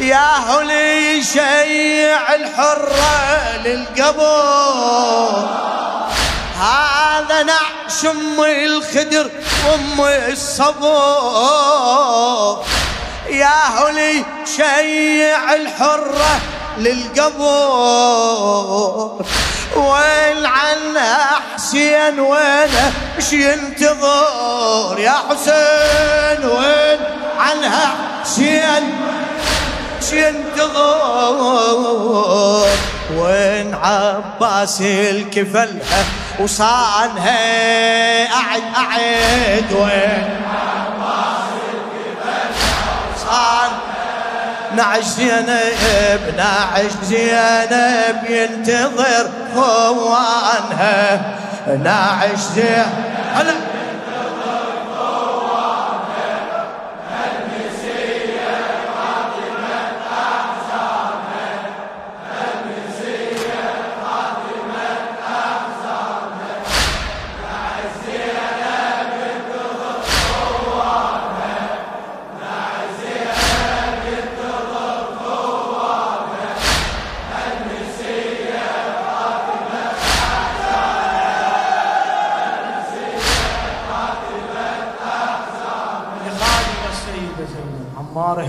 يا هلي شيع الحرة للقبور. هذا نعش أم الخدر وام الصبور. يا هلي شيع الحرة للقبور. وين عنها حسين وينه مش ينتظر؟ يا حسين وين عنها حسين؟ ينتظر. وين عباس الكفلها وصانها أعد أعد. وين عباس الكفلها وصان نعش زينب نعش زينب ينتظر. خوانها نعش زينب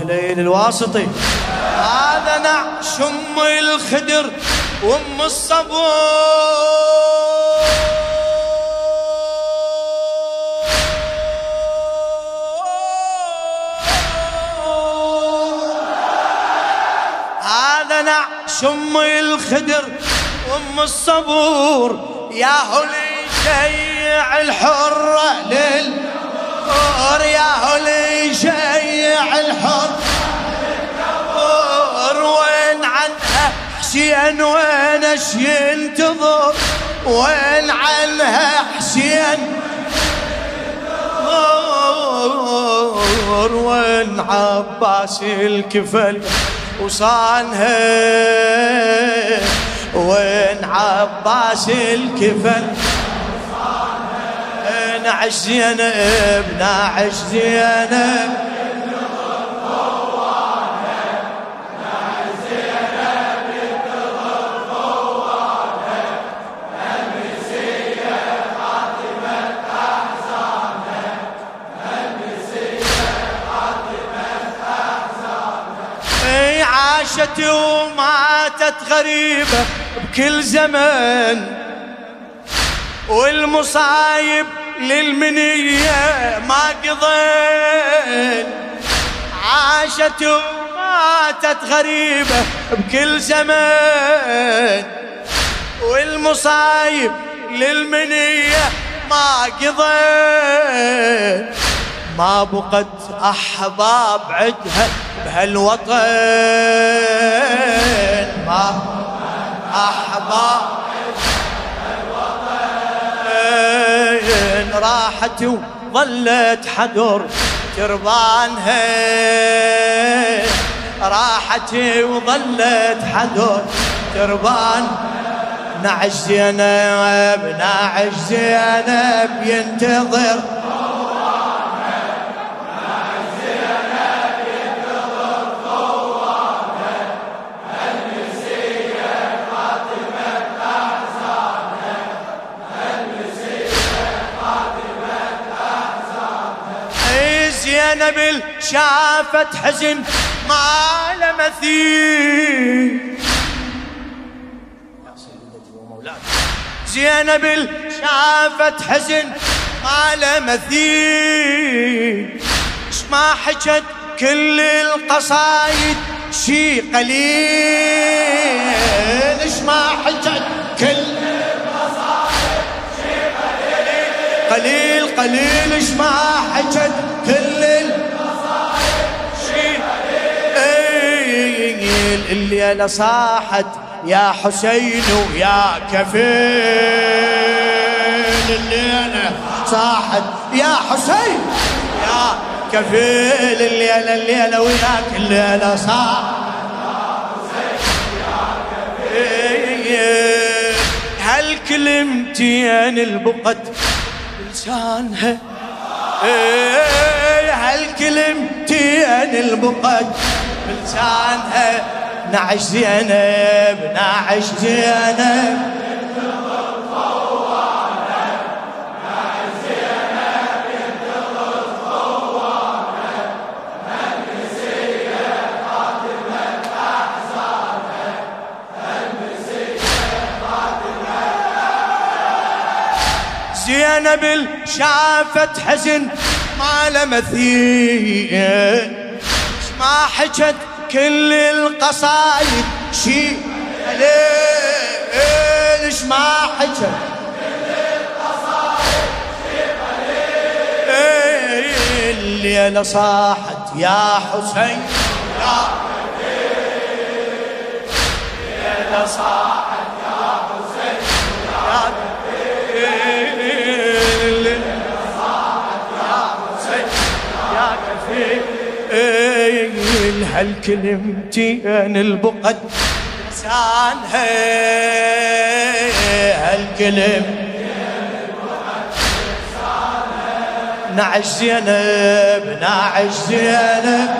هليل الواسطي. هذا نعش أم الخدر وأم الصبور. هذا نعش أم الخدر وأم الصبور. يا هلي شيع الحرة لل يا هلي شيع حسين وين اش ينتظر وين عنها حسين وين عباس الكفل وصانها؟ وين عباس الكفل؟ نعش زينب نعش زينب. عاشت وماتت غريبة بكل زمن والمصايب للمنية ما قضين عاشت وماتت غريبة بكل زمان والمصايب للمنية ما قضين ما بقت أحباب عدها بهالوطن. ما أحباب راحت وظلت حدر تربانها راحت وظلت حدر تربان نعش زينب نعش زينب ينتظر. زينب شافت حزن ما له مثيل زينب شافت حزن ما له مثيل ما حكت كل القصايد شي قليل. إيش ما حكت كل القصايد شي قليل. قليل قليل إيش ما الليلة صاحت يا حسين ويا كفيل. الليلة صاحت يا حسين يا كفيل. الليلة الليلة وياك الليلة صاحت. هل كلمتين البقت بلسانها؟ هل كلمتين البقت بلسانها؟ نعش زينب نعش زينب. زينب شافت حزن ما له مثيل ما حكت كل القصايد شي ليش ما حكت الليلة صاحت يا حسين. يا الليلة صاحت هالكلمتين البقد لسانها هالكلم نعش زينب نعش زينب.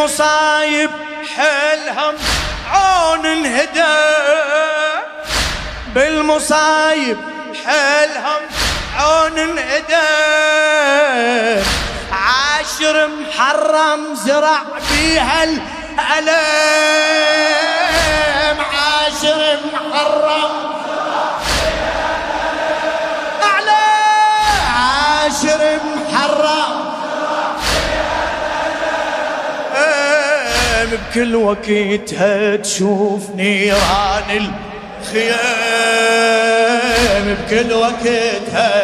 بالمصايب حلهم عون انهدى بالمصايب حلهم عون انهدى عاشر محرم زرع بيها الألم عاشر محرم أعلى. عاشر محرم بكل وقتها تشوف نيران الخيام. بكل وقتها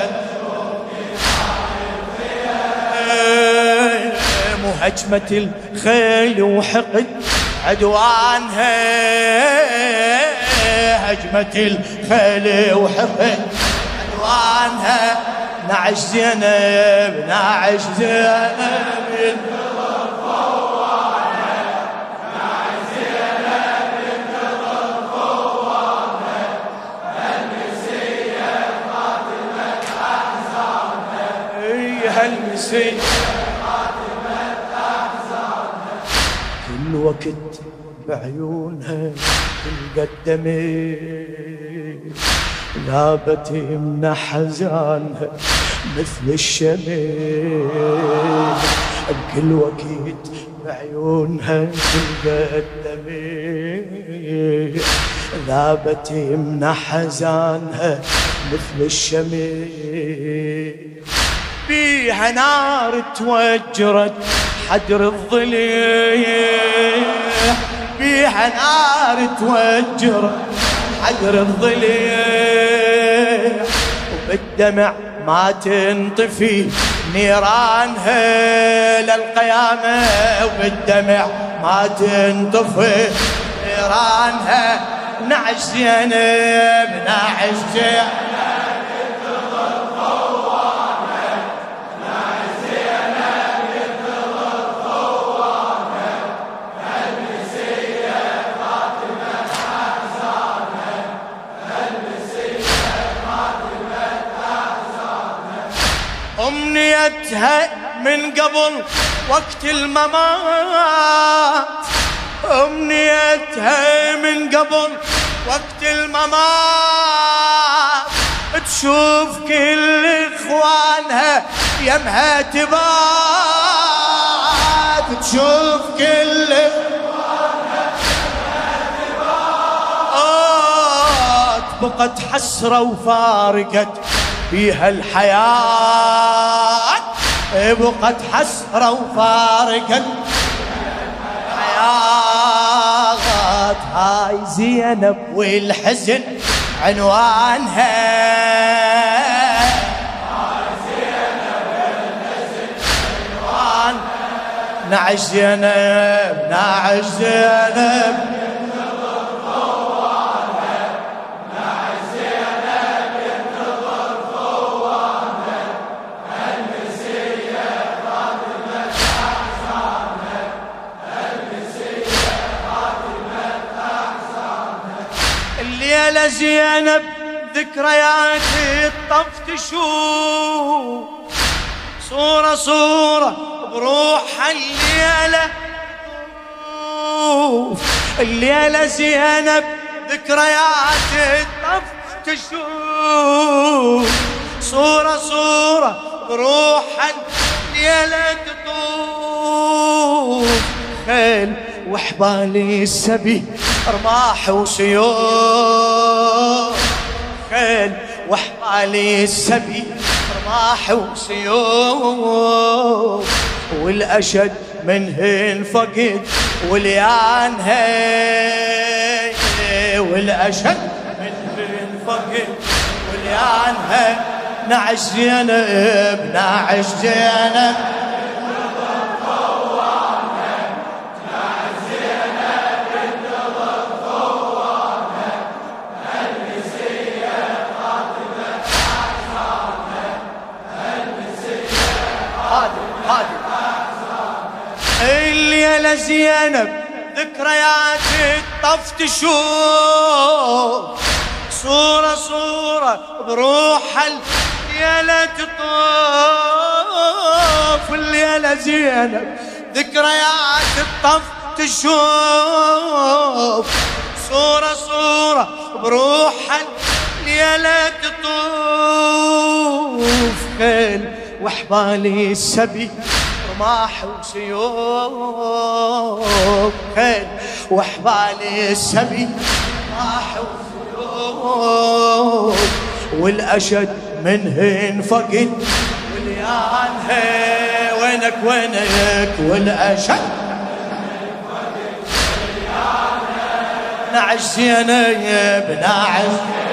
وهجمة الخيل وحقد عدوانها. هجمة الخيل وحقد عدوانها. نعش زينب نعش زينب. هالمسي كل وقت بعيونها تلقى لابت من حزانها مثل الشمس بكل وقت بعيونها تلقى ذابت من حزانها مثل الشمس بيها نار توجرت حجر الظليل. بيها نار توجرت حجر الظليل. وبالدمع ما تنطفي نيرانها للقيامة وبالدمع ما تنطفي نيرانها نعش زينب نعش زينب. أمنيتها من قبل وقت الممات. أمنيتها من قبل وقت الممات. تشوف كل إخوانها يمها تبات. تشوف كل بقت حسرة وفارقت. فيها الحياة بقت حسرة وفارقت الحياة هاي زينب والحزن عنوانها نعش زينب نعش زينب زينب ذكريات الطف تشوف صورة صورة بروح الليلة الليلة زينب ذكريات الطف تشوف صورة صورة بروح الليلة تطوف. خيل وحبالي السبي رماح وسيوف. خيل وحبالي السبي رماح وسيوف. والأشد منهن فقد واليان هي. والأشد منهن فقد واليان هي. نعش زينب نعش زينب. زينب ذكريات الطف تشوف. صورة صورة بروح الليلة تطوف. الليلة زينب ذكريات الطف تشوف. صورة صورة بروح الليلة تطوف. خيل وحبالي السبي رماح وسيوف. خيل وحبالي السبي رماح وسيوف. والأشد منهن فقد واليان هي وينك وينك؟ والأشد نعش زينب نعش.